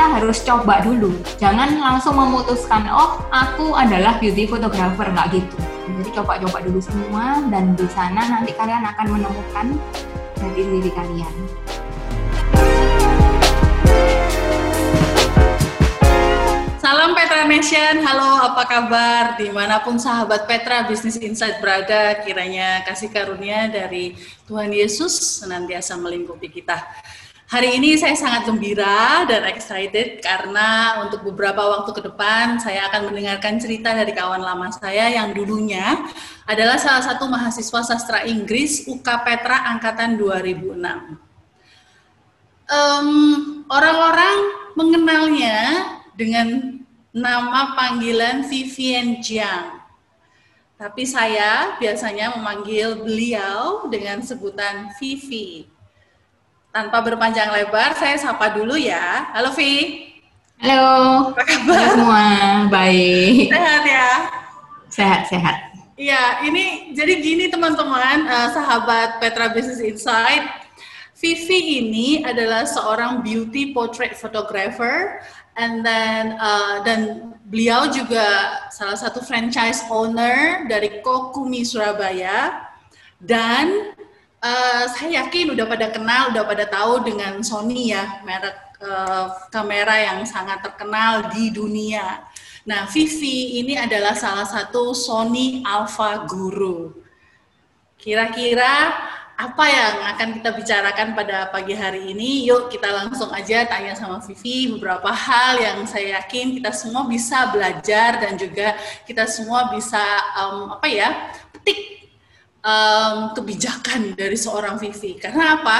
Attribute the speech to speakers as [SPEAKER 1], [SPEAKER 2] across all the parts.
[SPEAKER 1] kita harus coba dulu. Jangan langsung memutuskan, oh aku adalah beauty photographer, nggak gitu. Jadi coba-coba dulu semua dan di sana nanti kalian akan menemukan jati diri kalian.
[SPEAKER 2] Salam Petra Nation, halo apa kabar? Di mana pun sahabat Petra Business Insight berada, kiranya kasih karunia dari Tuhan Yesus senantiasa melingkupi kita. Hari ini saya sangat gembira dan excited karena untuk beberapa waktu ke depan saya akan mendengarkan cerita dari kawan lama saya yang dulunya adalah salah satu mahasiswa sastra Inggris UK Petra angkatan 2006. Um, orang-orang mengenalnya dengan nama panggilan Vivian Jiang. Tapi saya biasanya memanggil beliau dengan sebutan Vivi. Tanpa berpanjang lebar, saya sapa dulu ya. Halo Vi.
[SPEAKER 1] Halo. Apa kabar? Halo semua. Baik.
[SPEAKER 2] Sehat ya?
[SPEAKER 1] Sehat, sehat.
[SPEAKER 2] Iya, ini jadi gini teman-teman, uh, sahabat Petra Business Insight. Vivi ini adalah seorang beauty portrait photographer and then uh, dan beliau juga salah satu franchise owner dari Kokumi Surabaya dan uh, saya yakin udah pada kenal, udah pada tahu dengan Sony ya merek uh, kamera yang sangat terkenal di dunia. Nah, Vivi ini adalah salah satu Sony Alpha Guru. Kira-kira apa yang akan kita bicarakan pada pagi hari ini? Yuk kita langsung aja tanya sama Vivi beberapa hal yang saya yakin kita semua bisa belajar dan juga kita semua bisa um, apa ya petik um, kebijakan dari seorang Vivi. Karena apa?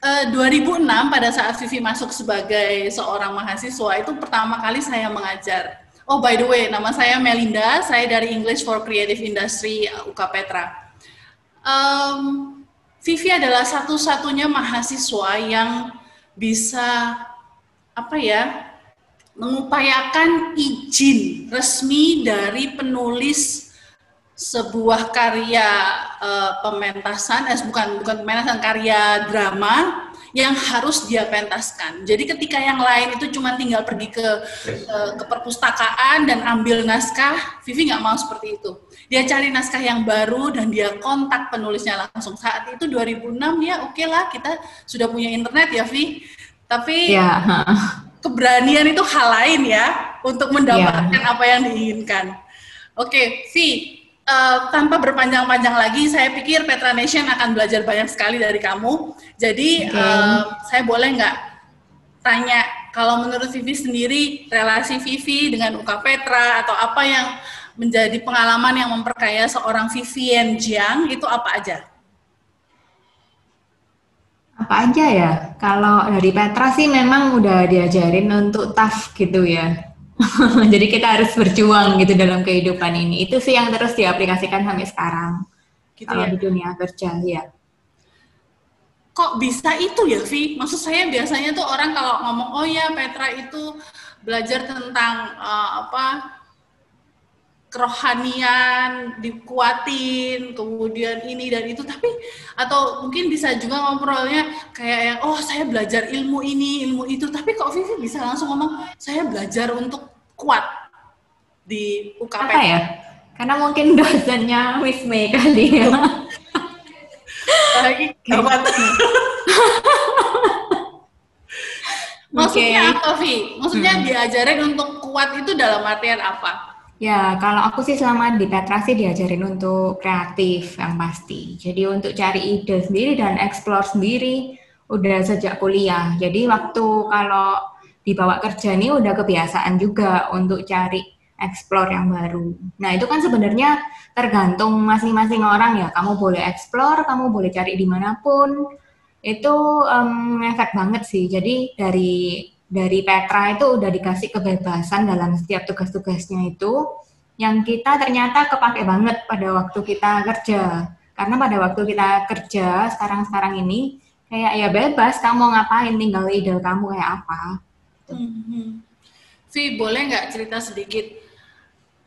[SPEAKER 2] Uh, eh, 2006 pada saat Vivi masuk sebagai seorang mahasiswa itu pertama kali saya mengajar. Oh by the way, nama saya Melinda, saya dari English for Creative Industry UK Petra. Um, Vivi adalah satu-satunya mahasiswa yang bisa apa ya mengupayakan izin resmi dari penulis sebuah karya uh, pementasan, eh bukan bukan pementasan karya drama yang harus dia pentaskan. Jadi ketika yang lain itu cuma tinggal pergi ke uh, ke perpustakaan dan ambil naskah, Vivi nggak mau seperti itu dia cari naskah yang baru dan dia kontak penulisnya langsung saat itu 2006 ya oke okay lah kita sudah punya internet ya Vi tapi ya. keberanian itu hal lain ya untuk mendapatkan ya. apa yang diinginkan oke okay, Vi uh, tanpa berpanjang-panjang lagi saya pikir Petra Nation akan belajar banyak sekali dari kamu jadi okay. uh, saya boleh nggak tanya kalau menurut Vivi sendiri relasi Vivi dengan UK Petra atau apa yang menjadi pengalaman yang memperkaya seorang Vivian Jiang itu apa aja?
[SPEAKER 1] Apa aja ya? Kalau dari Petra sih memang udah diajarin untuk tough gitu ya. Jadi kita harus berjuang gitu dalam kehidupan ini. Itu sih yang terus diaplikasikan sampai sekarang. Gitu kalau ya? di dunia kerja ya.
[SPEAKER 2] Kok bisa itu ya, Vi? Maksud saya biasanya tuh orang kalau ngomong, oh ya Petra itu belajar tentang uh, apa kerohanian dikuatin kemudian ini dan itu tapi atau mungkin bisa juga ngobrolnya kayak yang oh saya belajar ilmu ini ilmu itu tapi kok Vivi bisa langsung ngomong saya belajar untuk kuat di UKP
[SPEAKER 1] apa ya karena mungkin dosennya Miss May kali ya
[SPEAKER 2] lagi kapan Maksudnya okay. apa, Vi? Maksudnya hmm. diajarin untuk kuat itu dalam artian apa?
[SPEAKER 1] Ya, kalau aku sih selama di Petra sih diajarin untuk kreatif yang pasti. Jadi untuk cari ide sendiri dan explore sendiri udah sejak kuliah. Jadi waktu kalau dibawa kerja ini udah kebiasaan juga untuk cari explore yang baru. Nah itu kan sebenarnya tergantung masing-masing orang ya. Kamu boleh explore, kamu boleh cari di mana pun. Itu um, efek banget sih. Jadi dari dari Petra itu udah dikasih kebebasan dalam setiap tugas-tugasnya itu yang kita ternyata kepake banget pada waktu kita kerja. Karena pada waktu kita kerja sekarang-sekarang ini kayak ya bebas kamu mau ngapain tinggal ide kamu kayak apa.
[SPEAKER 2] Hmm. Vi boleh nggak cerita sedikit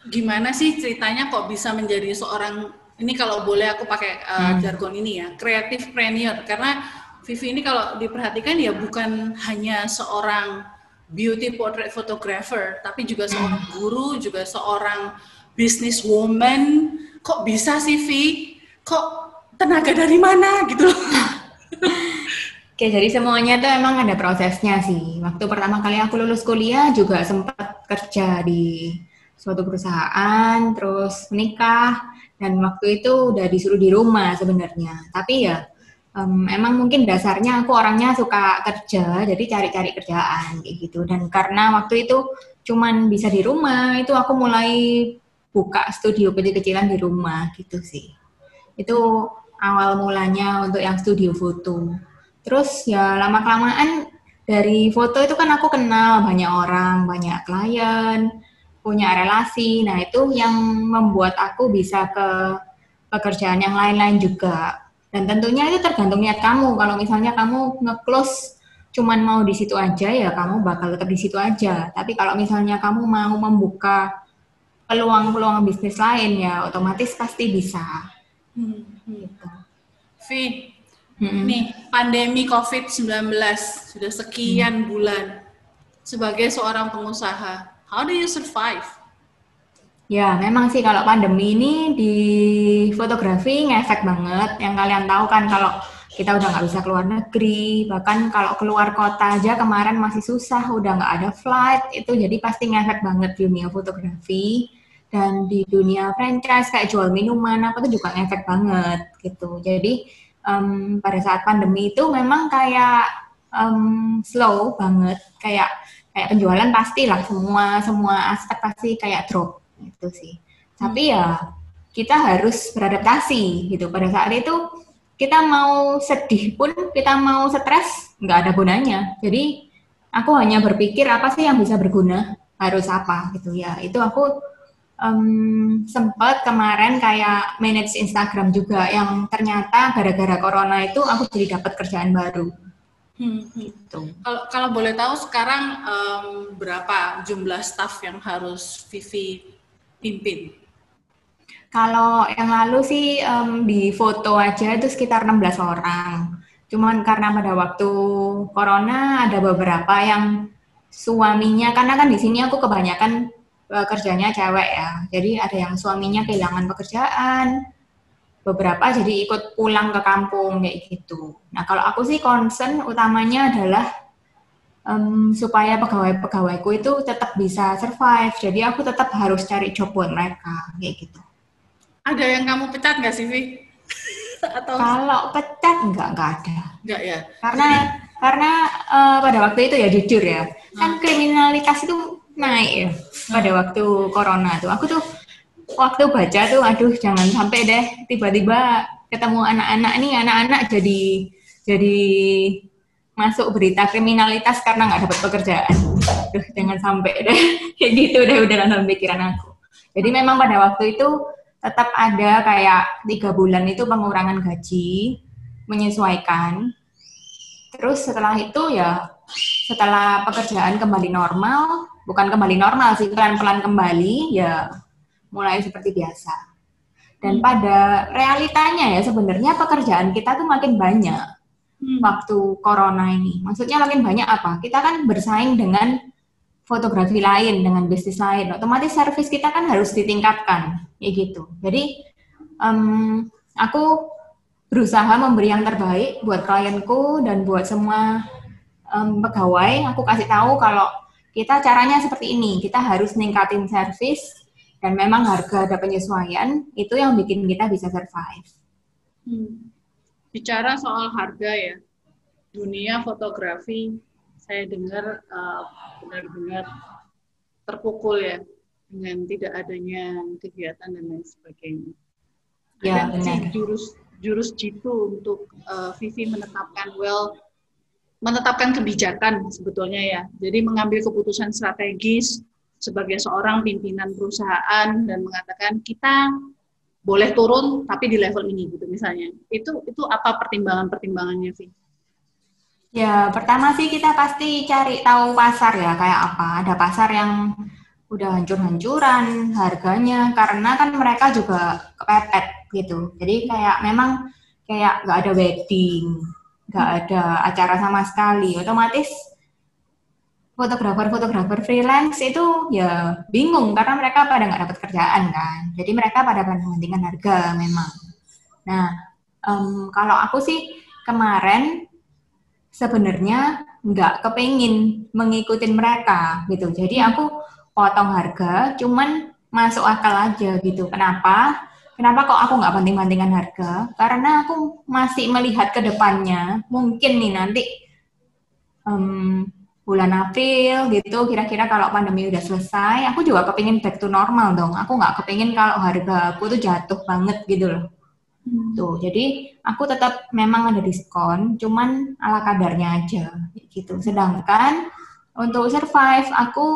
[SPEAKER 2] gimana sih ceritanya kok bisa menjadi seorang ini kalau boleh aku pakai uh, hmm. jargon ini ya kreatif preneur karena Vivi ini kalau diperhatikan ya bukan hanya seorang beauty portrait photographer, tapi juga seorang guru, juga seorang businesswoman. Kok bisa sih, Vi? Kok tenaga dari mana gitu loh?
[SPEAKER 1] Oke, jadi semuanya tuh emang ada prosesnya sih. Waktu pertama kali aku lulus kuliah juga sempat kerja di suatu perusahaan, terus menikah, dan waktu itu udah disuruh di rumah sebenarnya. Tapi ya um, emang mungkin dasarnya aku orangnya suka kerja, jadi cari-cari kerjaan kayak gitu. Dan karena waktu itu cuman bisa di rumah, itu aku mulai buka studio kecil-kecilan di rumah gitu sih. Itu awal mulanya untuk yang studio foto. Terus ya lama kelamaan dari foto itu kan aku kenal banyak orang, banyak klien, punya relasi. Nah, itu yang membuat aku bisa ke pekerjaan yang lain-lain juga. Dan tentunya itu tergantung niat kamu. Kalau misalnya kamu nge-close cuman mau di situ aja ya kamu bakal tetap di situ aja. Tapi kalau misalnya kamu mau membuka peluang-peluang bisnis lain ya otomatis pasti bisa. Hmm.
[SPEAKER 2] Gitu. Vi, hmm. nih pandemi COVID-19 sudah sekian hmm. bulan sebagai seorang pengusaha, how do you survive?
[SPEAKER 1] Ya, memang sih kalau pandemi ini di fotografi ngefek banget. Yang kalian tahu kan kalau kita udah nggak bisa keluar negeri, bahkan kalau keluar kota aja kemarin masih susah, udah nggak ada flight, itu jadi pasti ngefek banget dunia fotografi. Dan di dunia franchise kayak jual minuman apa tuh juga ngefek banget gitu. Jadi um, pada saat pandemi itu memang kayak um, slow banget, kayak kayak penjualan pastilah semua semua aspek pasti kayak drop gitu sih. Tapi ya kita harus beradaptasi gitu. Pada saat itu kita mau sedih pun, kita mau stres nggak ada gunanya. Jadi aku hanya berpikir apa sih yang bisa berguna, harus apa gitu ya. Itu aku um, sempat kemarin kayak manage Instagram juga yang ternyata gara-gara corona itu aku jadi dapat kerjaan baru.
[SPEAKER 2] Hmm, gitu. Kalau kalau boleh tahu sekarang um, berapa jumlah staff yang harus Vivi pimpin?
[SPEAKER 1] Kalau yang lalu sih um, di foto aja itu sekitar 16 orang. Cuman karena pada waktu corona ada beberapa yang suaminya karena kan di sini aku kebanyakan uh, kerjanya cewek ya. Jadi ada yang suaminya kehilangan pekerjaan, beberapa jadi ikut pulang ke kampung kayak gitu. Nah kalau aku sih concern utamanya adalah um, supaya pegawai-pegawaiku itu tetap bisa survive. Jadi aku tetap harus cari job buat mereka kayak gitu.
[SPEAKER 2] Ada yang kamu pecat nggak sih, Vi?
[SPEAKER 1] Atau kalau pecat nggak nggak ada.
[SPEAKER 2] Nggak ya.
[SPEAKER 1] Karena karena uh, pada waktu itu ya jujur ya, hmm. kan kriminalitas itu naik ya pada waktu corona tuh. Aku tuh waktu baca tuh, aduh jangan sampai deh tiba-tiba ketemu anak-anak nih, anak-anak jadi jadi masuk berita kriminalitas karena nggak dapat pekerjaan. Aduh jangan sampai deh kayak gitu deh udah dalam pikiran aku. Jadi memang pada waktu itu tetap ada kayak tiga bulan itu pengurangan gaji menyesuaikan. Terus setelah itu ya setelah pekerjaan kembali normal, bukan kembali normal sih, pelan-pelan kembali ya mulai seperti biasa. Dan hmm. pada realitanya ya sebenarnya pekerjaan kita tuh makin banyak hmm. waktu corona ini. Maksudnya makin banyak apa? Kita kan bersaing dengan fotografi lain, dengan bisnis lain. Otomatis service kita kan harus ditingkatkan, ya gitu. Jadi um, aku berusaha memberi yang terbaik buat klienku dan buat semua um, pegawai. Aku kasih tahu kalau kita caranya seperti ini, kita harus ningkatin service dan memang harga ada penyesuaian, itu yang bikin kita bisa survive.
[SPEAKER 2] Hmm. Bicara soal harga ya, dunia fotografi saya dengar uh, benar-benar terpukul ya dengan tidak adanya kegiatan dan lain sebagainya. Ya, ada benar. jurus jurus jitu untuk uh, Vivi menetapkan well menetapkan kebijakan sebetulnya ya. Jadi mengambil keputusan strategis sebagai seorang pimpinan perusahaan dan mengatakan kita boleh turun tapi di level ini gitu misalnya. Itu itu apa pertimbangan-pertimbangannya sih?
[SPEAKER 1] Ya, pertama sih kita pasti cari tahu pasar ya kayak apa. Ada pasar yang udah hancur-hancuran harganya karena kan mereka juga kepepet gitu. Jadi kayak memang kayak nggak ada wedding, nggak ada acara sama sekali, otomatis fotografer-fotografer freelance itu ya bingung karena mereka pada nggak dapat kerjaan kan. Jadi mereka pada membandingkan harga memang. Nah, um, kalau aku sih kemarin sebenarnya nggak kepingin mengikuti mereka gitu. Jadi aku potong harga, cuman masuk akal aja gitu. Kenapa? Kenapa kok aku nggak banding-bandingkan harga? Karena aku masih melihat ke depannya. Mungkin nih nanti um, bulan April gitu, kira-kira kalau pandemi udah selesai, aku juga kepingin back to normal dong. Aku nggak kepingin kalau harga aku tuh jatuh banget gitu loh. Hmm. Tuh, jadi aku tetap memang ada diskon, cuman ala kadarnya aja gitu. Sedangkan untuk survive aku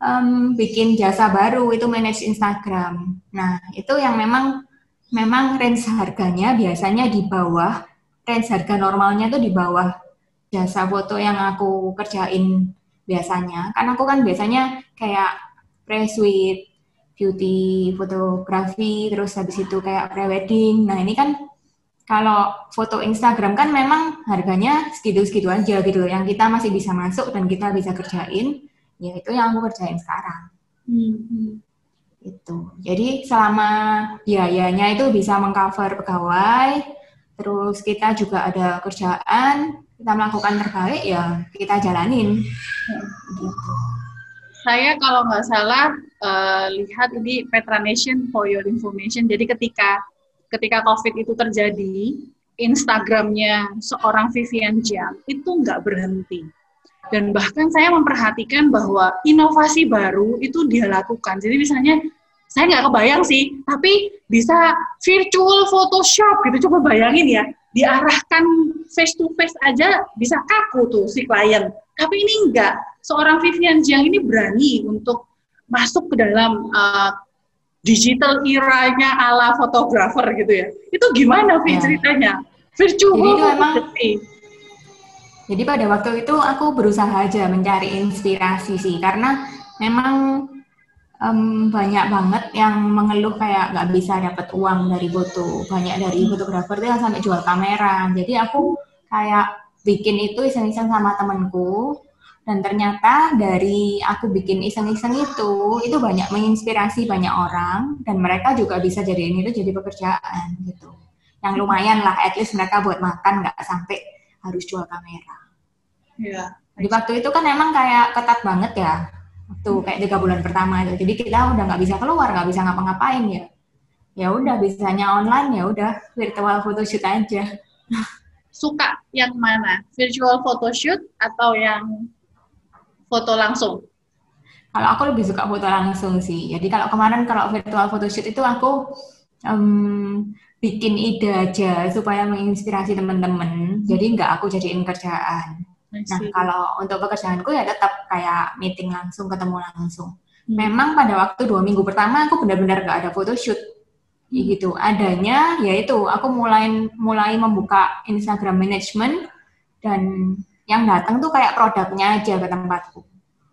[SPEAKER 1] um, bikin jasa baru itu manage Instagram. Nah, itu yang memang memang range harganya biasanya di bawah range harga normalnya itu di bawah jasa foto yang aku kerjain biasanya. Karena aku kan biasanya kayak pre-suite, beauty, fotografi, terus habis itu kayak pre-wedding. Nah, ini kan kalau foto Instagram kan memang harganya segitu-segitu aja gitu, yang kita masih bisa masuk dan kita bisa kerjain ya itu yang aku kerjain sekarang. Hmm. itu jadi selama biayanya itu bisa mengcover pegawai terus kita juga ada kerjaan kita melakukan terbaik ya kita jalanin. Gitu.
[SPEAKER 2] saya kalau nggak salah uh, lihat ini Petra Nation for your information. Jadi ketika ketika COVID itu terjadi Instagramnya seorang Vivian Jiang itu nggak berhenti dan bahkan saya memperhatikan bahwa inovasi baru itu dia lakukan. Jadi misalnya saya nggak kebayang sih, tapi bisa virtual Photoshop gitu. Coba bayangin ya, diarahkan face to face aja bisa kaku tuh si klien. Tapi ini enggak. Seorang Vivian Jiang ini berani untuk masuk ke dalam uh, digital eranya ala fotografer gitu ya. Itu gimana Vi ya. ceritanya? Virtual
[SPEAKER 1] Jadi itu emang jadi pada waktu itu aku berusaha aja mencari inspirasi sih, karena memang um, banyak banget yang mengeluh kayak nggak bisa dapat uang dari foto. Banyak dari hmm. fotografer itu yang sampai jual kamera. Jadi aku kayak bikin itu iseng-iseng sama temenku, dan ternyata dari aku bikin iseng-iseng itu, itu banyak menginspirasi banyak orang, dan mereka juga bisa jadi ini itu jadi pekerjaan gitu. Yang lumayan lah, at least mereka buat makan nggak sampai harus jual kamera. Iya. Di waktu itu kan emang kayak ketat banget ya, waktu kayak tiga bulan pertama itu. Jadi kita udah nggak bisa keluar, nggak bisa ngapa-ngapain ya. Ya udah bisanya online ya udah virtual photoshoot aja.
[SPEAKER 2] Suka yang mana? Virtual photoshoot atau yang foto langsung?
[SPEAKER 1] Kalau aku lebih suka foto langsung sih. Jadi kalau kemarin kalau virtual photoshoot itu aku um, bikin ide aja supaya menginspirasi teman-teman. Jadi nggak aku jadiin kerjaan. Nah kalau untuk pekerjaanku ya tetap kayak meeting langsung, ketemu langsung. Hmm. Memang pada waktu dua minggu pertama aku benar-benar gak ada photoshoot hmm. gitu. Adanya yaitu aku mulai mulai membuka Instagram management dan yang datang tuh kayak produknya aja ke tempatku.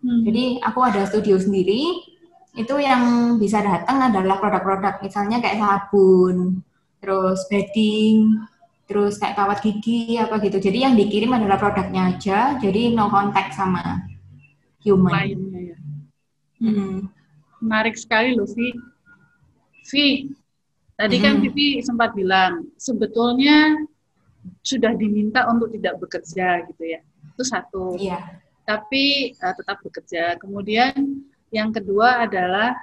[SPEAKER 1] Hmm. Jadi aku ada studio sendiri. Itu yang bisa datang adalah produk-produk misalnya kayak sabun, terus bedding, terus kayak kawat gigi apa gitu. Jadi yang dikirim adalah produknya aja, jadi no contact sama human. Lainnya ya.
[SPEAKER 2] Hmm. Menarik sekali loh, Vi. Vi, tadi hmm. kan Vivi sempat bilang, sebetulnya sudah diminta untuk tidak bekerja gitu ya. Itu satu. Iya. Tapi uh, tetap bekerja. Kemudian yang kedua adalah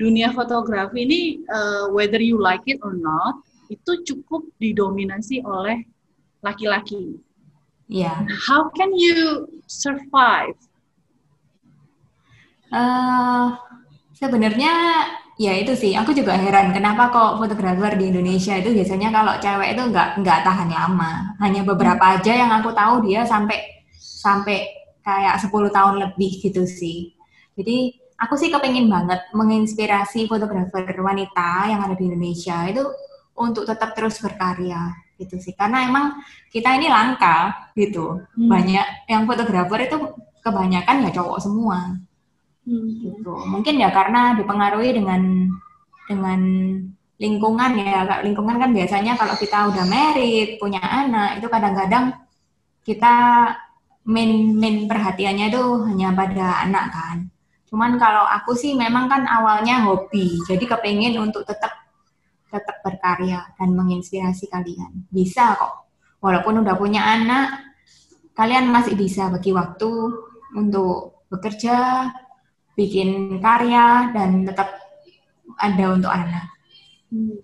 [SPEAKER 2] dunia fotografi ini uh, whether you like it or not itu cukup didominasi oleh laki-laki.
[SPEAKER 1] Yeah.
[SPEAKER 2] How can you survive?
[SPEAKER 1] Uh, sebenarnya ya itu sih. Aku juga heran kenapa kok fotografer di Indonesia itu biasanya kalau cewek itu nggak nggak tahan lama. Hanya beberapa aja yang aku tahu dia sampai sampai kayak 10 tahun lebih gitu sih. Jadi aku sih kepengen banget menginspirasi fotografer wanita yang ada di Indonesia itu untuk tetap terus berkarya gitu sih karena emang kita ini langka gitu hmm. banyak yang fotografer itu kebanyakan ya cowok semua hmm. gitu mungkin ya karena dipengaruhi dengan dengan lingkungan ya lingkungan kan biasanya kalau kita udah merit punya anak itu kadang-kadang kita main main perhatiannya itu hanya pada anak kan. Cuman kalau aku sih memang kan awalnya hobi, jadi kepengen untuk tetap tetap berkarya dan menginspirasi kalian. Bisa kok. Walaupun udah punya anak, kalian masih bisa bagi waktu untuk bekerja, bikin karya dan tetap ada untuk anak.
[SPEAKER 2] Hmm.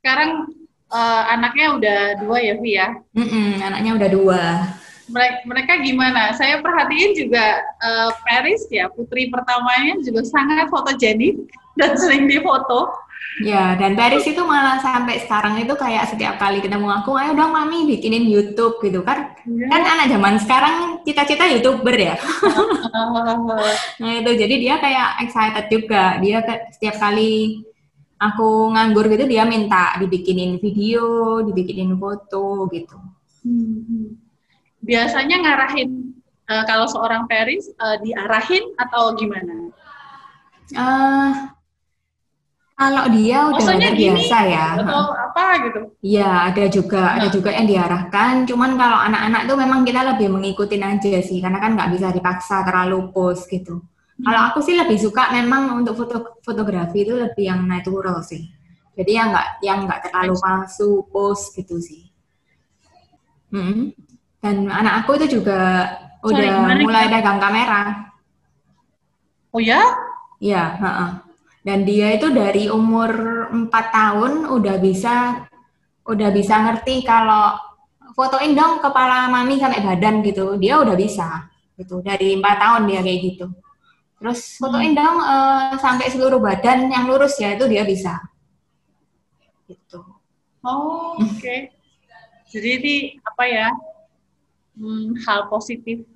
[SPEAKER 2] Sekarang uh, anaknya udah dua ya, Vi ya?
[SPEAKER 1] Mm -mm, anaknya udah dua.
[SPEAKER 2] Mereka, mereka gimana? Saya perhatiin juga uh, Paris ya, putri pertamanya juga sangat fotogenik dan sering difoto.
[SPEAKER 1] Ya, dan Paris itu malah sampai sekarang itu kayak setiap kali ketemu aku, ayo dong mami bikinin YouTube gitu kan. Ya. Kan anak zaman sekarang cita-cita YouTuber ya. nah itu, jadi dia kayak excited juga. Dia setiap kali aku nganggur gitu, dia minta dibikinin video, dibikinin foto gitu.
[SPEAKER 2] Hmm. Biasanya ngarahin, uh, kalau seorang Paris, uh, diarahin atau gimana?
[SPEAKER 1] Uh, kalau dia udah Maksudnya biasa ya.
[SPEAKER 2] Atau apa gitu.
[SPEAKER 1] Iya, ada juga, nah. ada juga yang diarahkan. Cuman kalau anak-anak tuh memang kita lebih mengikutin aja sih, karena kan nggak bisa dipaksa terlalu pose gitu. Hmm. Kalau aku sih lebih suka memang untuk foto fotografi itu lebih yang natural sih. Jadi yang nggak yang nggak terlalu palsu pose gitu sih. Hmm. Dan anak aku itu juga Sorry, udah mulai dagang kamera.
[SPEAKER 2] Oh ya?
[SPEAKER 1] Iya, heeh. Dan dia itu dari umur 4 tahun udah bisa udah bisa ngerti kalau fotoin dong kepala mami sampai badan gitu. Dia udah bisa gitu. Dari 4 tahun dia kayak gitu. Terus fotoin hmm. dong uh, sampai seluruh badan yang lurus ya itu dia bisa. Gitu.
[SPEAKER 2] Oh, oke. Okay. Jadi ini apa ya? Hmm, hal positif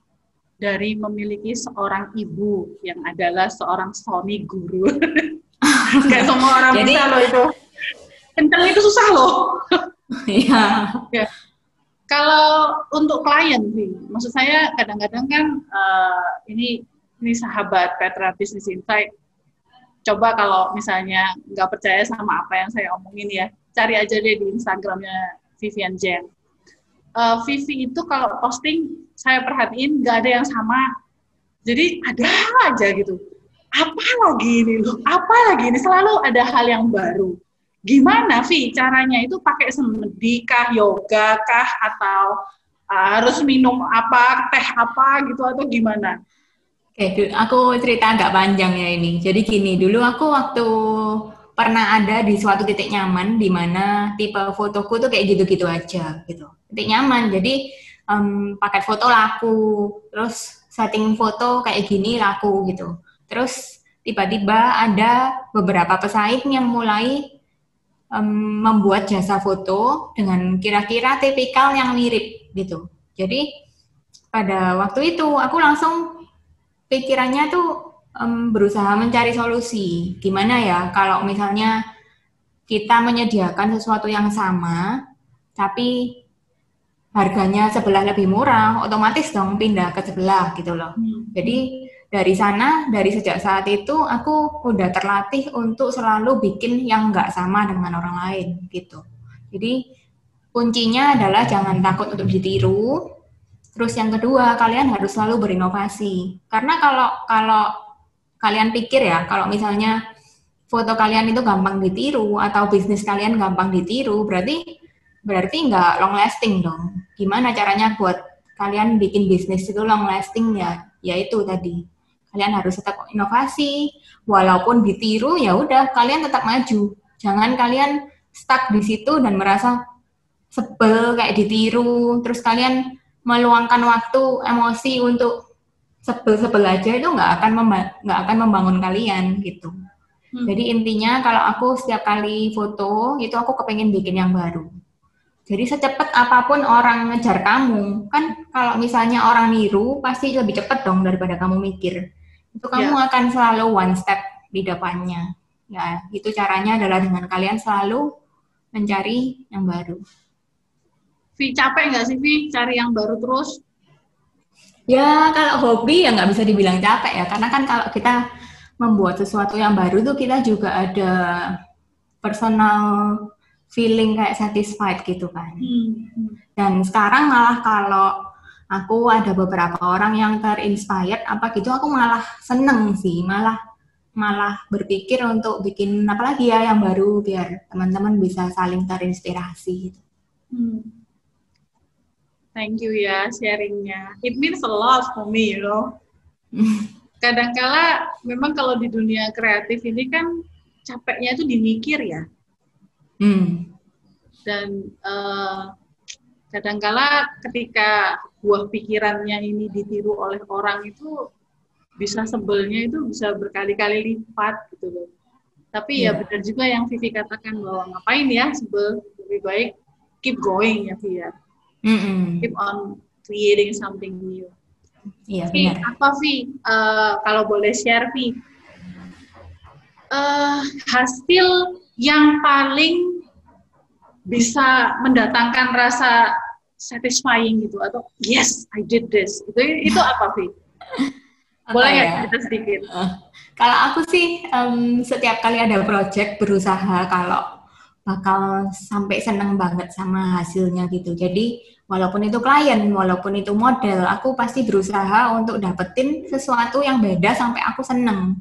[SPEAKER 2] dari memiliki seorang ibu yang adalah seorang suami guru. Kayak semua orang Jadi, bisa loh itu. Kenceng itu susah loh.
[SPEAKER 1] Iya.
[SPEAKER 2] ya. Kalau untuk klien sih, maksud saya kadang-kadang kan uh, ini ini sahabat Petra Business Insight. Coba kalau misalnya nggak percaya sama apa yang saya omongin ya, cari aja deh di Instagramnya Vivian Jen. Uh, Vivi itu kalau posting saya perhatiin nggak ada yang sama. Jadi ada aja gitu apa lagi ini loh, apa lagi ini, selalu ada hal yang baru. Gimana, Vi, caranya itu pakai semedi kah, yoga kah, atau uh, harus minum apa, teh apa gitu, atau gimana?
[SPEAKER 1] Oke, aku cerita agak panjang ya ini. Jadi gini, dulu aku waktu pernah ada di suatu titik nyaman di mana tipe fotoku tuh kayak gitu-gitu aja gitu. Titik nyaman. Jadi um, pakai foto laku, terus setting foto kayak gini laku gitu. Terus tiba-tiba ada beberapa pesaing yang mulai um, membuat jasa foto dengan kira-kira tipikal yang mirip gitu. Jadi pada waktu itu aku langsung pikirannya tuh um, berusaha mencari solusi. Gimana ya kalau misalnya kita menyediakan sesuatu yang sama, tapi harganya sebelah lebih murah, otomatis dong pindah ke sebelah gitu loh. Hmm. Jadi dari sana dari sejak saat itu aku udah terlatih untuk selalu bikin yang nggak sama dengan orang lain gitu jadi kuncinya adalah jangan takut untuk ditiru terus yang kedua kalian harus selalu berinovasi karena kalau kalau kalian pikir ya kalau misalnya foto kalian itu gampang ditiru atau bisnis kalian gampang ditiru berarti berarti nggak long lasting dong gimana caranya buat kalian bikin bisnis itu long lasting ya yaitu tadi Kalian harus tetap inovasi, walaupun ditiru ya udah kalian tetap maju. Jangan kalian stuck di situ dan merasa sebel kayak ditiru, terus kalian meluangkan waktu, emosi untuk sebel-sebel aja itu nggak akan nggak akan membangun kalian gitu. Hmm. Jadi intinya kalau aku setiap kali foto itu aku kepengen bikin yang baru. Jadi secepat apa pun orang ngejar kamu, kan kalau misalnya orang niru pasti lebih cepat dong daripada kamu mikir itu kamu yeah. akan selalu one step di depannya. Ya, itu caranya adalah dengan kalian selalu mencari yang baru.
[SPEAKER 2] Vi, capek nggak sih Vi cari yang baru terus?
[SPEAKER 1] Ya, kalau hobi ya nggak bisa dibilang capek ya, karena kan kalau kita membuat sesuatu yang baru tuh kita juga ada personal feeling kayak satisfied gitu kan. Hmm. Dan sekarang malah kalau aku ada beberapa orang yang terinspired apa gitu aku malah seneng sih malah malah berpikir untuk bikin apa lagi ya yang baru biar teman-teman bisa saling terinspirasi gitu. Hmm.
[SPEAKER 2] Thank you ya sharingnya. It means a lot for me, you know. Kadangkala memang kalau di dunia kreatif ini kan capeknya itu dimikir ya. Hmm. Dan uh, kadangkala ketika buah pikirannya ini ditiru oleh orang itu bisa sebelnya itu bisa berkali-kali lipat gitu loh. Tapi yeah. ya iya. benar juga yang Vivi katakan bahwa ngapain ya sebel lebih baik keep going ya Vivi ya. Mm -hmm. Keep on creating something new.
[SPEAKER 1] Iya yeah, benar.
[SPEAKER 2] Apa Vi? Uh, kalau boleh share Vi? Uh, hasil yang paling bisa mendatangkan rasa satisfying gitu atau yes I did this itu itu apa Vi? Boleh ya cerita sedikit? Uh,
[SPEAKER 1] kalau aku sih um, setiap kali ada project berusaha kalau bakal sampai seneng banget sama hasilnya gitu. Jadi walaupun itu klien, walaupun itu model, aku pasti berusaha untuk dapetin sesuatu yang beda sampai aku seneng.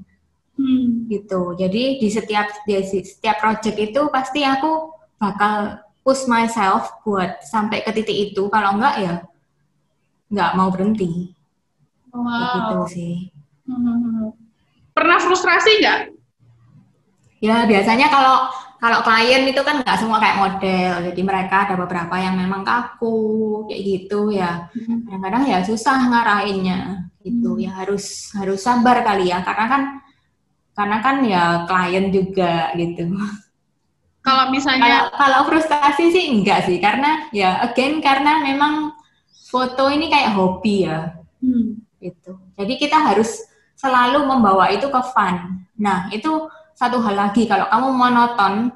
[SPEAKER 1] Hmm. gitu. Jadi di setiap di setiap project itu pasti aku bakal push myself buat sampai ke titik itu. Kalau enggak ya nggak mau berhenti.
[SPEAKER 2] Wow. Gitu sih. Hmm. Pernah frustrasi nggak?
[SPEAKER 1] Ya biasanya kalau kalau klien itu kan nggak semua kayak model, jadi mereka ada beberapa yang memang kaku kayak gitu ya. Hmm. Kadang-kadang ya susah ngarahinnya gitu hmm. ya harus harus sabar kali ya karena kan karena kan ya klien juga gitu.
[SPEAKER 2] Kalau misalnya
[SPEAKER 1] kalau, kalau frustasi sih enggak sih karena ya again karena memang foto ini kayak hobi ya. Hmm gitu. Jadi kita harus selalu membawa itu ke fun. Nah, itu satu hal lagi kalau kamu monoton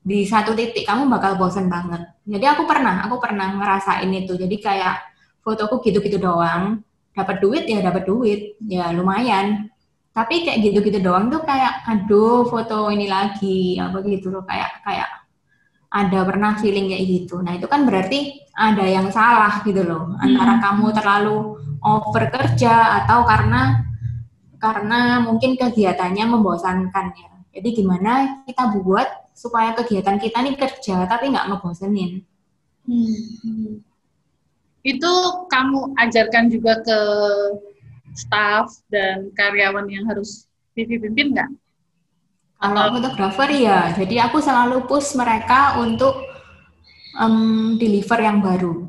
[SPEAKER 1] di satu titik kamu bakal bosen banget. Jadi aku pernah, aku pernah ngerasain itu. Jadi kayak fotoku gitu-gitu doang, dapat duit ya dapat duit, ya lumayan. Tapi kayak gitu-gitu doang tuh kayak aduh foto ini lagi apa gitu loh kayak kayak ada pernah feeling kayak gitu. Nah, itu kan berarti ada yang salah gitu loh. Antara hmm. kamu terlalu over kerja atau karena karena mungkin kegiatannya membosankan ya. Jadi gimana kita buat supaya kegiatan kita nih kerja tapi nggak ngebosenin. Hmm.
[SPEAKER 2] Itu kamu ajarkan juga ke staff dan karyawan yang harus pimpin nggak?
[SPEAKER 1] Kalau fotografer ya, jadi aku selalu push mereka untuk um, deliver yang baru.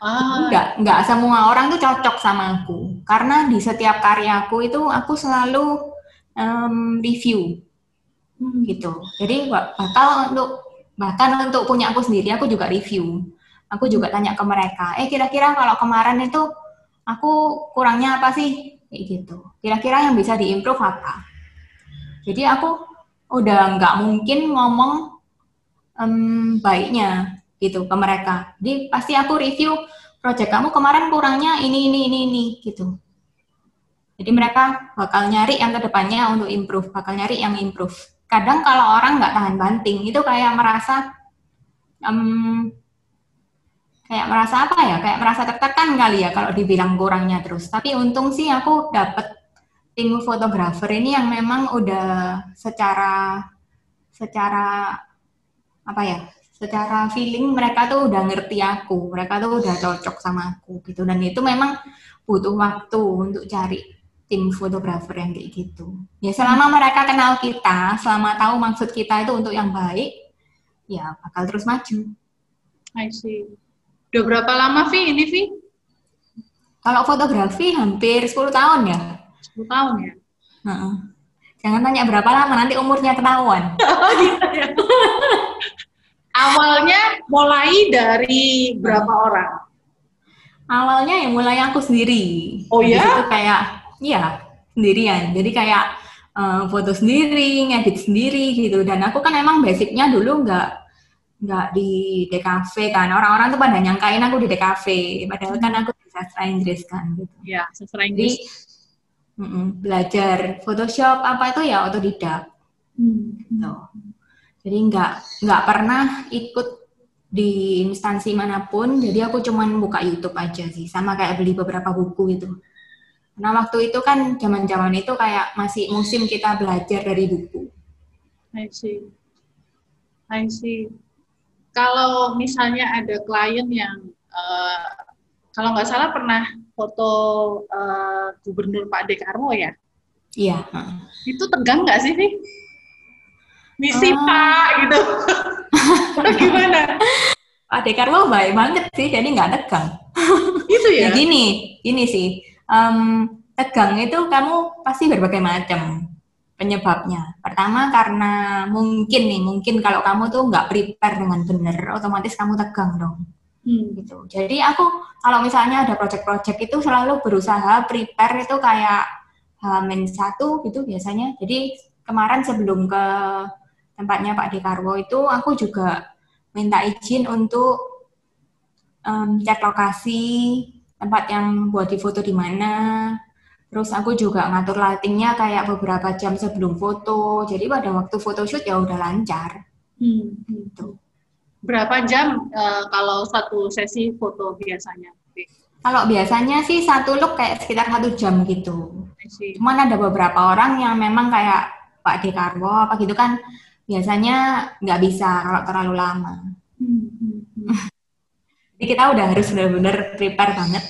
[SPEAKER 1] Ah. Enggak, enggak semua orang tuh cocok sama aku. Karena di setiap karyaku itu aku selalu um, review. Hmm. Gitu. Jadi bakal untuk bahkan untuk punya aku sendiri aku juga review. Aku juga tanya ke mereka, "Eh kira-kira kalau kemarin itu aku kurangnya apa sih?" kayak gitu. Kira-kira yang bisa diimprove apa? Jadi aku udah nggak mungkin ngomong um, baiknya gitu ke mereka. Jadi pasti aku review project kamu kemarin kurangnya ini ini ini ini gitu. Jadi mereka bakal nyari yang ke depannya untuk improve, bakal nyari yang improve. Kadang kalau orang nggak tahan banting itu kayak merasa um, kayak merasa apa ya? Kayak merasa tertekan kali ya kalau dibilang kurangnya terus. Tapi untung sih aku dapet tim fotografer ini yang memang udah secara secara apa ya secara feeling mereka tuh udah ngerti aku, mereka tuh udah cocok sama aku gitu. Dan itu memang butuh waktu untuk cari tim fotografer yang kayak gitu. Ya selama mereka kenal kita, selama tahu maksud kita itu untuk yang baik, ya bakal terus maju.
[SPEAKER 2] I see. Udah berapa lama Vi ini Vi?
[SPEAKER 1] Kalau fotografi hampir 10 tahun ya.
[SPEAKER 2] 10 tahun ya?
[SPEAKER 1] Uh -uh. Jangan tanya berapa lama, nanti umurnya ketahuan. oh gitu ya.
[SPEAKER 2] Awalnya mulai dari berapa orang?
[SPEAKER 1] Awalnya yang mulai aku sendiri.
[SPEAKER 2] Oh ya?
[SPEAKER 1] Itu kayak, iya sendirian. Jadi kayak uh, foto sendiri, ngedit sendiri gitu. Dan aku kan emang basicnya dulu nggak nggak di DKV kan. Orang-orang tuh pada nyangkain aku di DKV. Padahal kan aku di sastra Inggris kan gitu.
[SPEAKER 2] Iya, sastra Inggris. Jadi,
[SPEAKER 1] mm -mm, belajar Photoshop apa itu ya otodidak. Hmm. Gitu. Jadi nggak nggak pernah ikut di instansi mana pun, jadi aku cuman buka YouTube aja sih, sama kayak beli beberapa buku itu. Nah waktu itu kan zaman-zaman itu kayak masih musim kita belajar dari buku.
[SPEAKER 2] I see. I see. Kalau misalnya ada klien yang uh, kalau nggak salah pernah foto uh, Gubernur Pak Dekarwo ya?
[SPEAKER 1] Iya.
[SPEAKER 2] Itu tegang nggak sih, nih? Misi uh, Pak gitu. gimana?
[SPEAKER 1] Pak Dekarwo baik banget sih, jadi nggak tegang.
[SPEAKER 2] Itu ya?
[SPEAKER 1] ya gini, gini sih. Um, tegang itu kamu pasti berbagai macam penyebabnya. Pertama karena mungkin nih, mungkin kalau kamu tuh nggak prepare dengan benar, otomatis kamu tegang dong. Hmm. gitu. Jadi aku kalau misalnya ada project-project itu selalu berusaha prepare itu kayak hamin satu gitu biasanya. Jadi kemarin sebelum ke tempatnya Pak Dekarwo itu aku juga minta izin untuk um, cek lokasi tempat yang buat difoto di mana. Terus aku juga ngatur lightingnya kayak beberapa jam sebelum foto. Jadi pada waktu photoshoot ya udah lancar. Hmm. Gitu.
[SPEAKER 2] Berapa jam uh, kalau satu sesi foto biasanya?
[SPEAKER 1] Kalau biasanya sih satu look kayak sekitar satu jam gitu. Cuman ada beberapa orang yang memang kayak Pak Dekarwo apa gitu kan biasanya nggak bisa kalau terlalu lama. Hmm, hmm, hmm. Jadi kita udah harus benar-benar prepare banget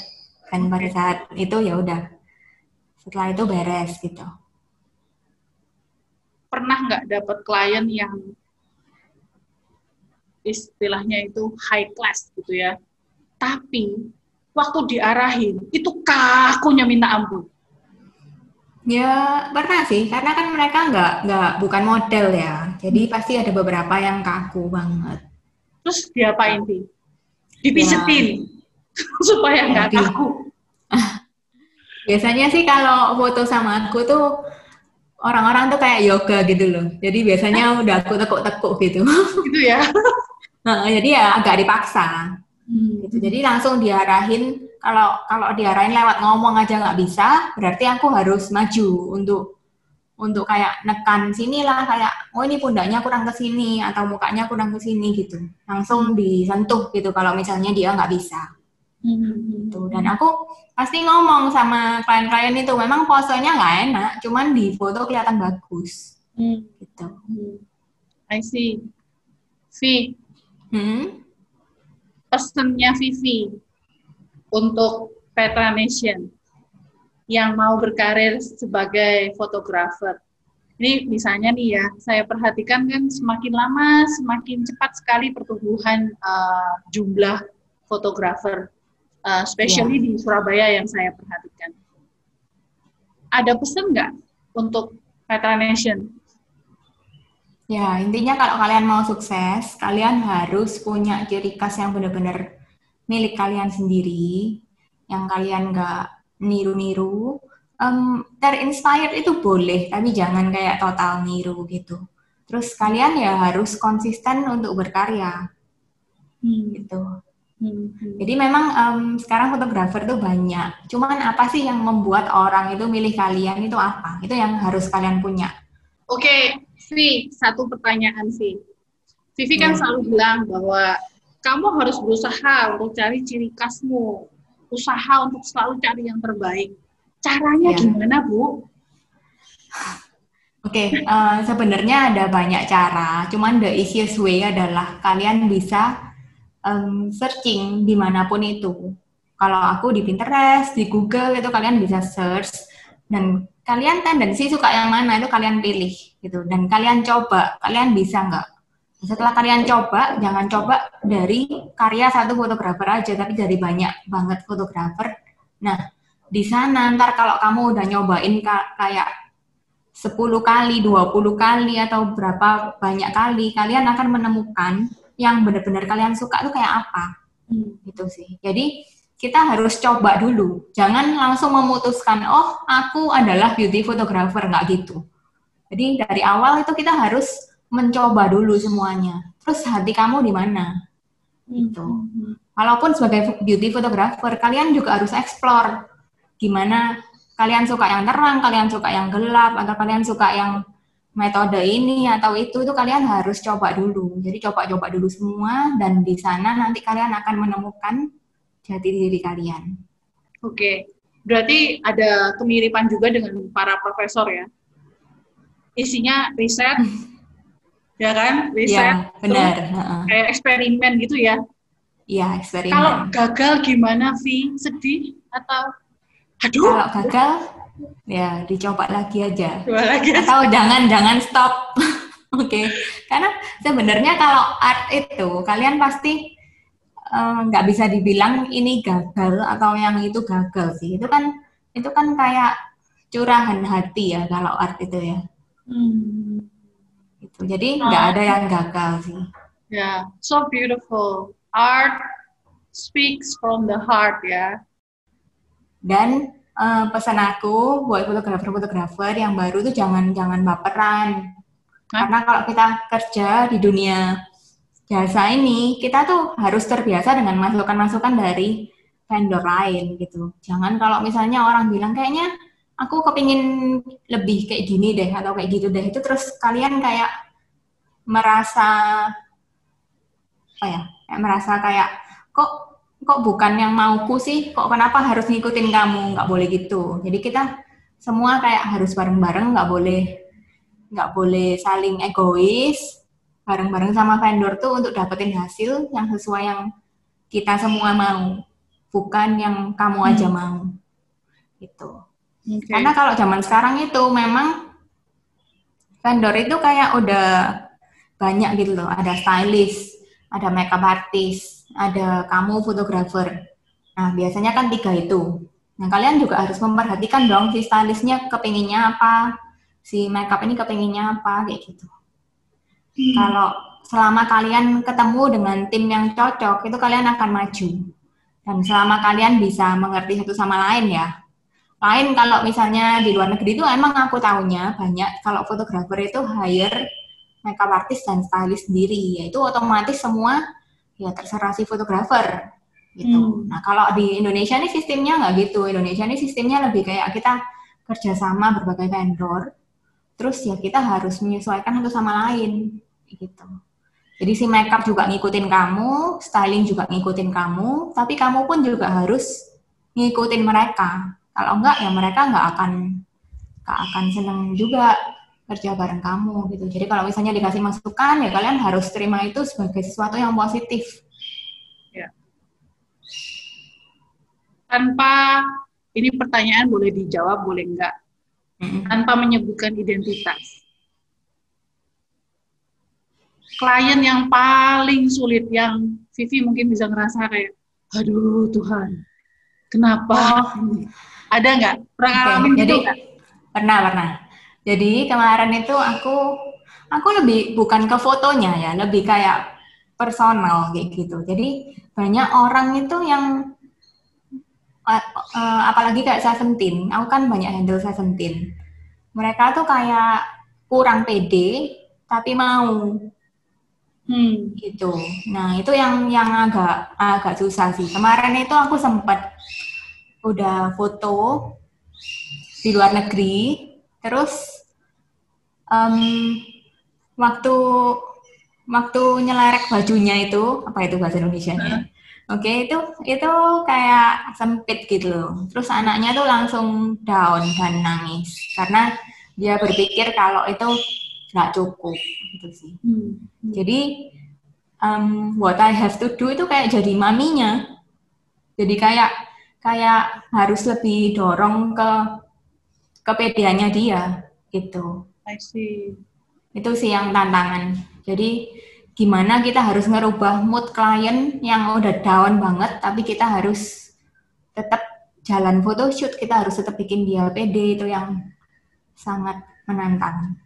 [SPEAKER 1] kan pada saat itu ya udah setelah itu beres gitu.
[SPEAKER 2] Pernah nggak dapat klien yang istilahnya itu high class gitu ya, tapi waktu diarahin itu kakunya minta ampun
[SPEAKER 1] Ya pernah sih, karena kan mereka nggak nggak bukan model ya, jadi pasti ada beberapa yang kaku banget.
[SPEAKER 2] Terus diapain sih? Dipijetin ya. supaya nggak ya, kaku.
[SPEAKER 1] Biasanya sih kalau foto sama aku tuh orang-orang tuh kayak yoga gitu loh. Jadi biasanya udah aku tekuk-tekuk gitu.
[SPEAKER 2] Gitu ya.
[SPEAKER 1] nah, jadi ya agak dipaksa. Hmm. Gitu. Jadi langsung diarahin kalau kalau diarahin lewat ngomong aja nggak bisa, berarti aku harus maju untuk untuk kayak nekan sinilah kayak oh ini pundaknya kurang ke sini atau mukanya kurang ke sini gitu langsung disentuh gitu kalau misalnya dia nggak bisa hmm. gitu dan aku pasti ngomong sama klien-klien itu memang posenya nggak enak cuman di foto kelihatan bagus hmm. gitu hmm.
[SPEAKER 2] I see V hmm? pesennya Vivi untuk Petra Nation yang mau berkarir sebagai fotografer. Ini misalnya nih ya, saya perhatikan kan semakin lama semakin cepat sekali pertumbuhan uh, jumlah fotografer, uh, especially yeah. di Surabaya yang saya perhatikan. Ada pesan nggak untuk Petra Nation?
[SPEAKER 1] Ya, intinya kalau kalian mau sukses, kalian harus punya ciri khas yang benar-benar milik kalian sendiri yang kalian nggak niru-niru um, terinspired itu boleh tapi jangan kayak total niru gitu terus kalian ya harus konsisten untuk berkarya hmm. gitu hmm. jadi memang um, sekarang fotografer tuh banyak cuman apa sih yang membuat orang itu milih kalian itu apa itu yang harus kalian punya
[SPEAKER 2] oke okay. Vi satu pertanyaan sih Vivi kan hmm. selalu bilang bahwa kamu harus berusaha untuk cari ciri khasmu, usaha untuk selalu cari yang terbaik. Caranya ya. gimana, Bu?
[SPEAKER 1] Oke, okay, uh, eh, sebenarnya ada banyak cara. Cuman the easiest way adalah kalian bisa um, searching di mana pun itu. Kalau aku di Pinterest, di Google itu kalian bisa search dan kalian tendensi suka yang mana itu kalian pilih gitu dan kalian coba kalian bisa nggak setelah kalian coba, jangan coba dari karya satu fotografer aja, tapi dari banyak banget fotografer. Nah, di sana ntar kalau kamu udah nyobain kayak 10 kali, 20 kali, atau berapa banyak kali, kalian akan menemukan yang benar-benar kalian suka itu kayak apa. Hmm. Gitu sih. Jadi, kita harus coba dulu. Jangan langsung memutuskan, oh aku adalah beauty photographer, nggak gitu. Jadi dari awal itu kita harus mencoba dulu semuanya. Terus hati kamu di mana? Gitu. Hmm. Walaupun sebagai beauty photographer, kalian juga harus explore gimana kalian suka yang terang, kalian suka yang gelap, atau kalian suka yang metode ini atau itu itu kalian harus coba dulu. Jadi coba-coba dulu semua dan di sana nanti kalian akan menemukan jati diri kalian.
[SPEAKER 2] Oke, berarti ada kemiripan juga dengan para profesor ya. Isinya riset, ya kan? Riset,
[SPEAKER 1] ya, benar.
[SPEAKER 2] kayak eksperimen gitu ya.
[SPEAKER 1] Iya, eksperimen.
[SPEAKER 2] Kalau gagal gimana, Vi? Sedih atau
[SPEAKER 1] aduh? Kalau gagal ya dicoba lagi aja.
[SPEAKER 2] Coba lagi.
[SPEAKER 1] Atau jangan jangan stop. Oke. Okay. karena sebenarnya kalau art itu kalian pasti eh, nggak uh, bisa dibilang ini gagal atau yang itu gagal sih. Itu kan itu kan kayak curahan hati ya kalau art itu ya. Hmm. itu jadi nggak ada yang gagal sih.
[SPEAKER 2] Ya yeah. so beautiful. Art speaks from the heart ya.
[SPEAKER 1] Dan uh, pesan aku buat fotografer-fotografer yang baru tuh jangan jangan baperan. Hah? Karena kalau kita kerja di dunia jasa ini, kita tuh harus terbiasa dengan masukan-masukan dari vendor lain gitu. Jangan kalau misalnya orang bilang kayaknya aku kepingin lebih kayak gini deh atau kayak gitu deh, itu terus kalian kayak merasa apa ya, kayak merasa kayak kok kok bukan yang mauku sih, kok kenapa harus ngikutin kamu, nggak boleh gitu. Jadi kita semua kayak harus bareng-bareng, nggak boleh nggak boleh saling egois, bareng-bareng sama vendor tuh untuk dapetin hasil yang sesuai yang kita semua mau, bukan yang kamu aja hmm. mau. Gitu. Okay. Karena kalau zaman sekarang itu memang vendor itu kayak udah banyak gitu loh, ada stylist, ada makeup artist, ada kamu fotografer. Nah, biasanya kan tiga itu. Nah, kalian juga harus memperhatikan dong si stylistnya kepinginnya apa, si makeup ini kepinginnya apa, kayak gitu. Hmm. Kalau selama kalian ketemu dengan tim yang cocok, itu kalian akan maju. Dan selama kalian bisa mengerti satu sama lain ya. Lain kalau misalnya di luar negeri itu emang aku tahunya banyak kalau fotografer itu hire makeup artist dan stylist sendiri, yaitu otomatis semua ya terserah si fotografer gitu. Hmm. Nah kalau di Indonesia ini sistemnya nggak gitu. Indonesia ini sistemnya lebih kayak kita kerjasama berbagai vendor, terus ya kita harus menyesuaikan satu sama lain gitu. Jadi si makeup juga ngikutin kamu, styling juga ngikutin kamu, tapi kamu pun juga harus ngikutin mereka. Kalau enggak ya mereka nggak akan nggak akan seneng juga kerja bareng kamu gitu. Jadi kalau misalnya dikasih masukan ya kalian harus terima itu sebagai sesuatu yang positif. Ya.
[SPEAKER 2] Tanpa ini pertanyaan boleh dijawab boleh enggak? Mm-hmm. Tanpa menyebutkan identitas. Klien yang paling sulit yang Vivi mungkin bisa ngerasa kayak, aduh Tuhan, kenapa? Oh. Ada nggak? Pernah okay.
[SPEAKER 1] gitu Pernah, pernah. Jadi kemarin itu aku aku lebih bukan ke fotonya ya, lebih kayak personal kayak gitu. Jadi banyak orang itu yang uh, apalagi kayak Seventeen, aku kan banyak handle Seventeen. Mereka tuh kayak kurang pede tapi mau hmm. gitu. Nah itu yang yang agak agak susah sih. Kemarin itu aku sempat udah foto di luar negeri Terus um, waktu waktu nyeleret bajunya itu apa itu bahasa Indonesia-nya? Oke, okay, itu itu kayak sempit gitu loh. Terus anaknya tuh langsung down dan nangis karena dia berpikir kalau itu nggak cukup gitu sih. Hmm. Jadi um, what I have to do itu kayak jadi maminya. Jadi kayak kayak harus lebih dorong ke kepedeannya dia gitu.
[SPEAKER 2] I see.
[SPEAKER 1] Itu sih yang tantangan. Jadi gimana kita harus ngerubah mood klien yang udah down banget, tapi kita harus tetap jalan photoshoot, kita harus tetap bikin dia pede itu yang sangat menantang.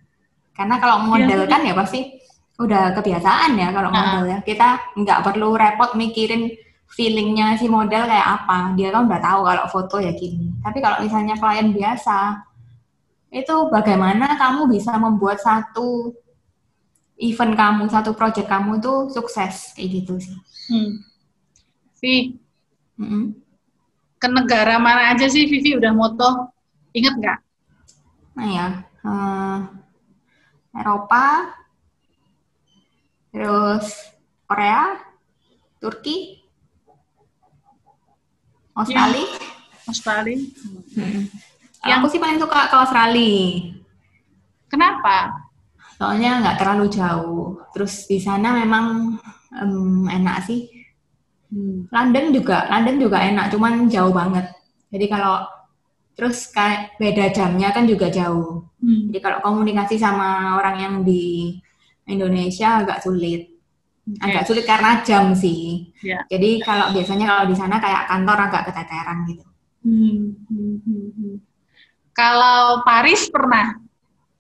[SPEAKER 1] Karena kalau iya, model kan ya pasti udah kebiasaan ya kalau nah. model ya. Kita nggak perlu repot mikirin feelingnya si model kayak apa. Dia kan udah tahu kalau foto ya gini. Tapi kalau misalnya klien biasa, itu bagaimana kamu bisa membuat satu event kamu, satu project kamu tuh sukses kayak gitu sih. Hmm.
[SPEAKER 2] Vi, -hmm. ke negara mana aja sih Vivi udah moto? Ingat nggak?
[SPEAKER 1] Nah ya, uh, Eropa, terus Korea, Turki, Australia.
[SPEAKER 2] Australia.
[SPEAKER 1] Hmm. Yang aku sih paling suka ke Australia.
[SPEAKER 2] Kenapa?
[SPEAKER 1] Soalnya nggak terlalu jauh. Terus di sana memang um, enak sih. Hmm. London juga, London juga enak, cuman jauh banget. Jadi kalau terus kayak beda jamnya kan juga jauh. Hmm. Jadi kalau komunikasi sama orang yang di Indonesia agak sulit. Okay. Agak sulit karena jam sih. Yeah. Jadi kalau biasanya kalau di sana kayak kantor agak keteteran gitu. Hmm. Hmm.
[SPEAKER 2] Hmm. hmm. Kalau Paris pernah?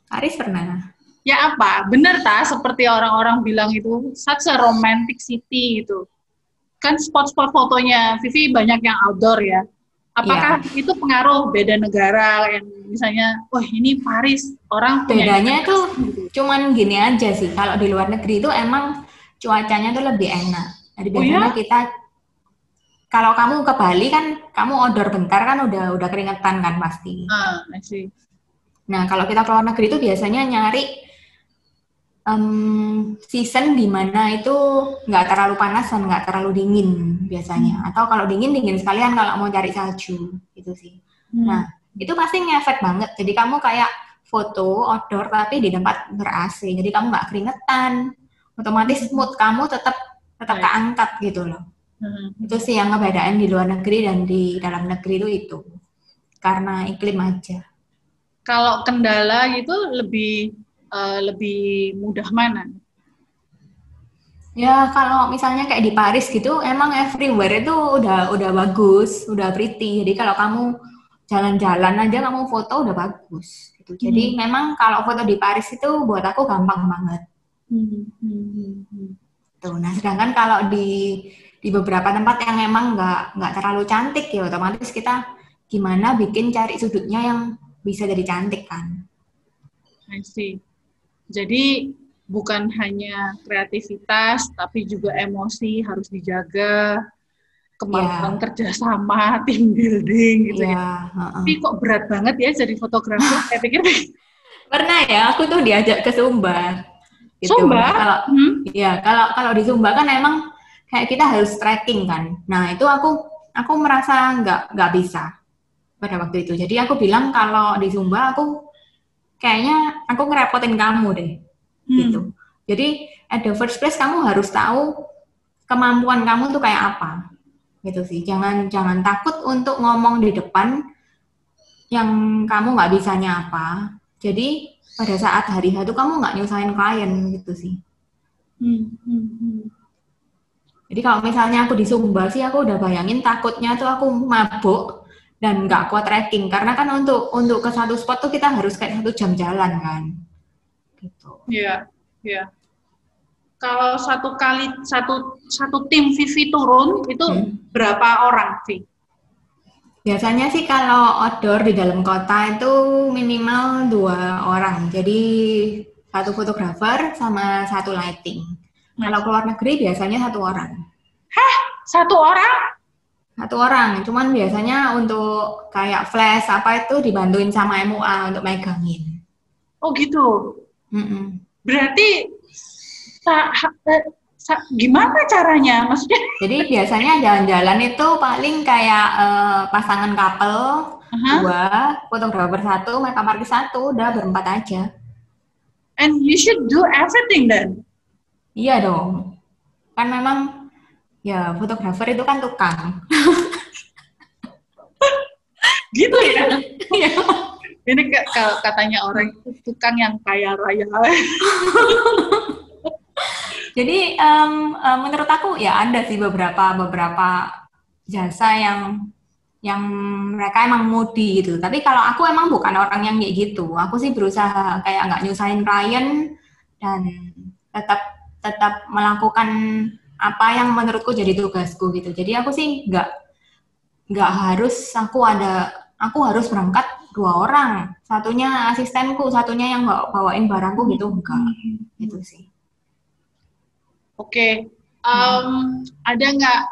[SPEAKER 1] Paris pernah.
[SPEAKER 2] Ya apa? Bener tak seperti orang-orang bilang itu such a romantic city itu. Kan spot-spot fotonya Vivi banyak yang outdoor ya. Apakah ya. itu pengaruh beda negara yang misalnya, wah ini Paris orang
[SPEAKER 1] bedanya tuh gitu. cuman gini aja sih. Kalau di luar negeri itu emang cuacanya tuh lebih enak. Jadi biasanya oh, ya? kita kalau kamu ke Bali kan kamu outdoor bentar kan udah udah keringetan kan pasti.
[SPEAKER 2] Ah, see.
[SPEAKER 1] Nah, kalau kita ke luar negeri itu biasanya nyari um, season di mana itu nggak terlalu panas dan nggak terlalu dingin biasanya. Hmm. Atau kalau dingin dingin sekalian kalau mau cari salju gitu sih. Hmm. Nah, itu pasti ngefek banget. Jadi kamu kayak foto outdoor tapi di tempat ber AC. Jadi kamu nggak keringetan. Otomatis hmm. mood kamu tetap tetap right. keangkat gitu loh. Hmm. Itu sih yang ngebedain di luar negeri dan di dalam negeri itu itu. Karena iklim aja
[SPEAKER 2] kalau kendala gitu lebih uh, lebih mudah mana?
[SPEAKER 1] Ya kalau misalnya kayak di Paris gitu, emang everywhere itu udah udah bagus, udah pretty. Jadi kalau kamu jalan-jalan aja kamu foto udah bagus. Gitu. Jadi hmm. memang kalau foto di Paris itu buat aku gampang banget. Hmm. Hmm. hmm, hmm. Tuh, nah sedangkan kalau di di beberapa tempat yang emang nggak nggak terlalu cantik ya otomatis kita gimana bikin cari sudutnya yang bisa jadi cantik kan.
[SPEAKER 2] I see. Jadi bukan hanya kreativitas, tapi juga emosi harus dijaga, kemampuan yeah. kerjasama, tim building gitu yeah, ya. Uh -uh. Tapi kok berat banget ya jadi fotografer? Saya pikir
[SPEAKER 1] pernah ya, aku tuh diajak ke Sumba.
[SPEAKER 2] Gitu. Sumba?
[SPEAKER 1] Kalau hmm? ya kalau kalau di Sumba kan emang kayak kita harus trekking kan. Nah itu aku aku merasa nggak nggak bisa pada waktu itu. Jadi aku bilang kalau di Zumba aku kayaknya aku ngerepotin kamu deh, hmm. gitu. Jadi at the first place kamu harus tahu kemampuan kamu tuh kayak apa, gitu sih. Jangan jangan takut untuk ngomong di depan yang kamu nggak bisanya apa. Jadi pada saat hari itu kamu nggak nyusahin klien gitu sih. Hmm, hmm, hmm. Jadi kalau misalnya aku di Sumba sih aku udah bayangin takutnya tuh aku mabuk dan nggak kuat trekking karena kan untuk untuk ke satu spot tuh kita harus kayak satu jam jalan kan
[SPEAKER 2] gitu iya iya kalau satu kali satu satu tim Vivi turun itu hmm. berapa orang sih
[SPEAKER 1] biasanya sih kalau outdoor di dalam kota itu minimal dua orang jadi satu fotografer sama satu lighting kalau keluar negeri biasanya satu orang
[SPEAKER 2] hah satu orang
[SPEAKER 1] satu orang, cuman biasanya untuk kayak flash apa itu dibantuin sama MUA untuk megangin.
[SPEAKER 2] Oh gitu. Mm -mm. Berarti eh, gimana caranya? Maksudnya?
[SPEAKER 1] Jadi biasanya jalan-jalan itu paling kayak uh, pasangan couple uh-huh. dua, fotografer satu, makeup artist satu, udah berempat aja.
[SPEAKER 2] And you should do everything then.
[SPEAKER 1] Iya dong. Kan memang Ya, fotografer itu kan tukang.
[SPEAKER 2] gitu ya? Iya. Ini katanya orang tukang yang kaya raya.
[SPEAKER 1] Jadi um, um, menurut aku ya ada sih beberapa beberapa jasa yang yang mereka emang mudi gitu. Tapi kalau aku emang bukan orang yang kayak gitu. Aku sih berusaha kayak nggak nyusahin klien dan tetap tetap melakukan apa yang menurutku jadi tugasku gitu. Jadi aku sih nggak nggak harus aku ada aku harus berangkat dua orang, satunya asistenku, satunya yang bawa bawain barangku gitu enggak, itu sih.
[SPEAKER 2] Oke, okay. um, ada nggak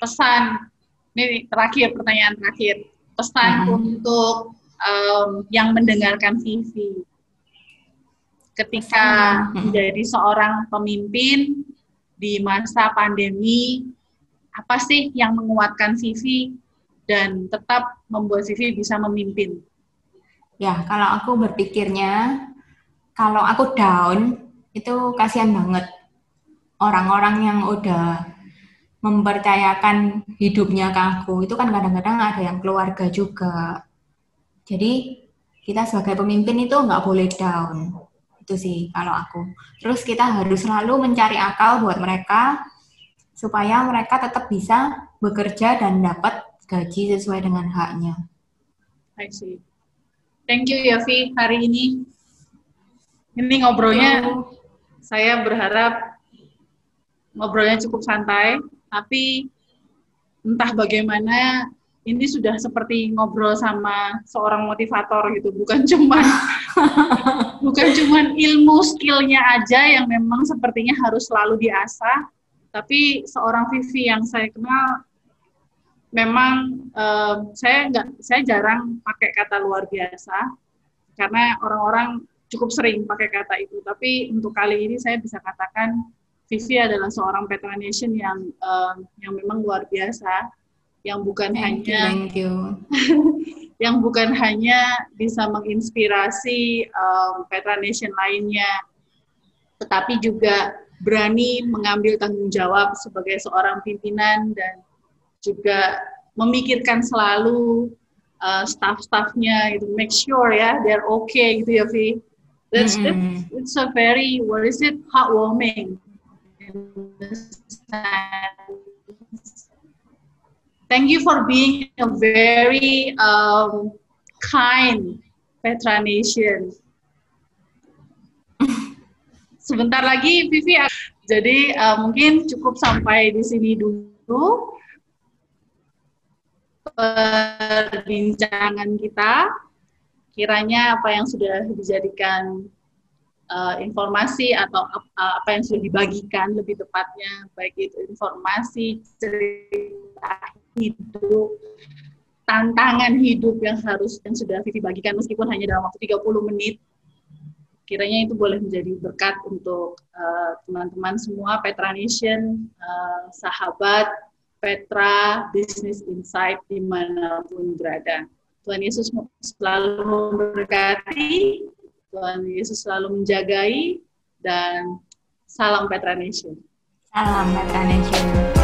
[SPEAKER 2] pesan? Ini terakhir pertanyaan terakhir, pesan hmm. untuk um, yang mendengarkan Vivi ketika menjadi seorang pemimpin di masa pandemi, apa sih yang menguatkan Vivi dan tetap membuat Vivi bisa memimpin?
[SPEAKER 1] Ya, kalau aku berpikirnya, kalau aku down, itu kasihan banget. Orang-orang yang udah mempercayakan hidupnya ke aku, itu kan kadang-kadang ada yang keluarga juga. Jadi, kita sebagai pemimpin itu nggak boleh down itu sih kalau aku. Terus kita harus selalu mencari akal buat mereka supaya mereka tetap bisa bekerja dan dapat gaji sesuai dengan haknya.
[SPEAKER 2] I see. Thank you Yavi hari ini. Ini ngobrolnya oh. saya berharap ngobrolnya cukup santai, tapi entah bagaimana ini sudah seperti ngobrol sama seorang motivator gitu, bukan cuma bukan cuma ilmu skillnya aja yang memang sepertinya harus selalu diasah, tapi seorang Vivi yang saya kenal memang um, saya nggak saya jarang pakai kata luar biasa karena orang-orang cukup sering pakai kata itu, tapi untuk kali ini saya bisa katakan Vivi adalah seorang Petranation yang um, yang memang luar biasa yang bukan thank hanya you, thank you. yang bukan hanya bisa menginspirasi um, Petra Nation lainnya, tetapi juga berani mengambil tanggung jawab sebagai seorang pimpinan dan juga memikirkan selalu uh, staff-staffnya itu make sure ya they're okay gitu ya Vi. That's mm -hmm. it's, it's a very what is it heartwarming Thank you for being a very um, kind Petra Nation. Sebentar lagi Vivi, jadi uh, mungkin cukup sampai di sini dulu perbincangan kita. Kiranya apa yang sudah dijadikan uh, informasi atau uh, apa yang sudah dibagikan lebih tepatnya, baik itu informasi, cerita hidup, tantangan hidup yang harus yang sudah Vivi bagikan meskipun hanya dalam waktu 30 menit. Kiranya itu boleh menjadi berkat untuk eh, teman-teman uh, semua Petra Nation, uh, sahabat Petra Business Insight di mana pun berada. Tuhan Yesus selalu memberkati, Tuhan Yesus selalu menjagai, dan salam Petra Nation.
[SPEAKER 1] Salam Petra Nation.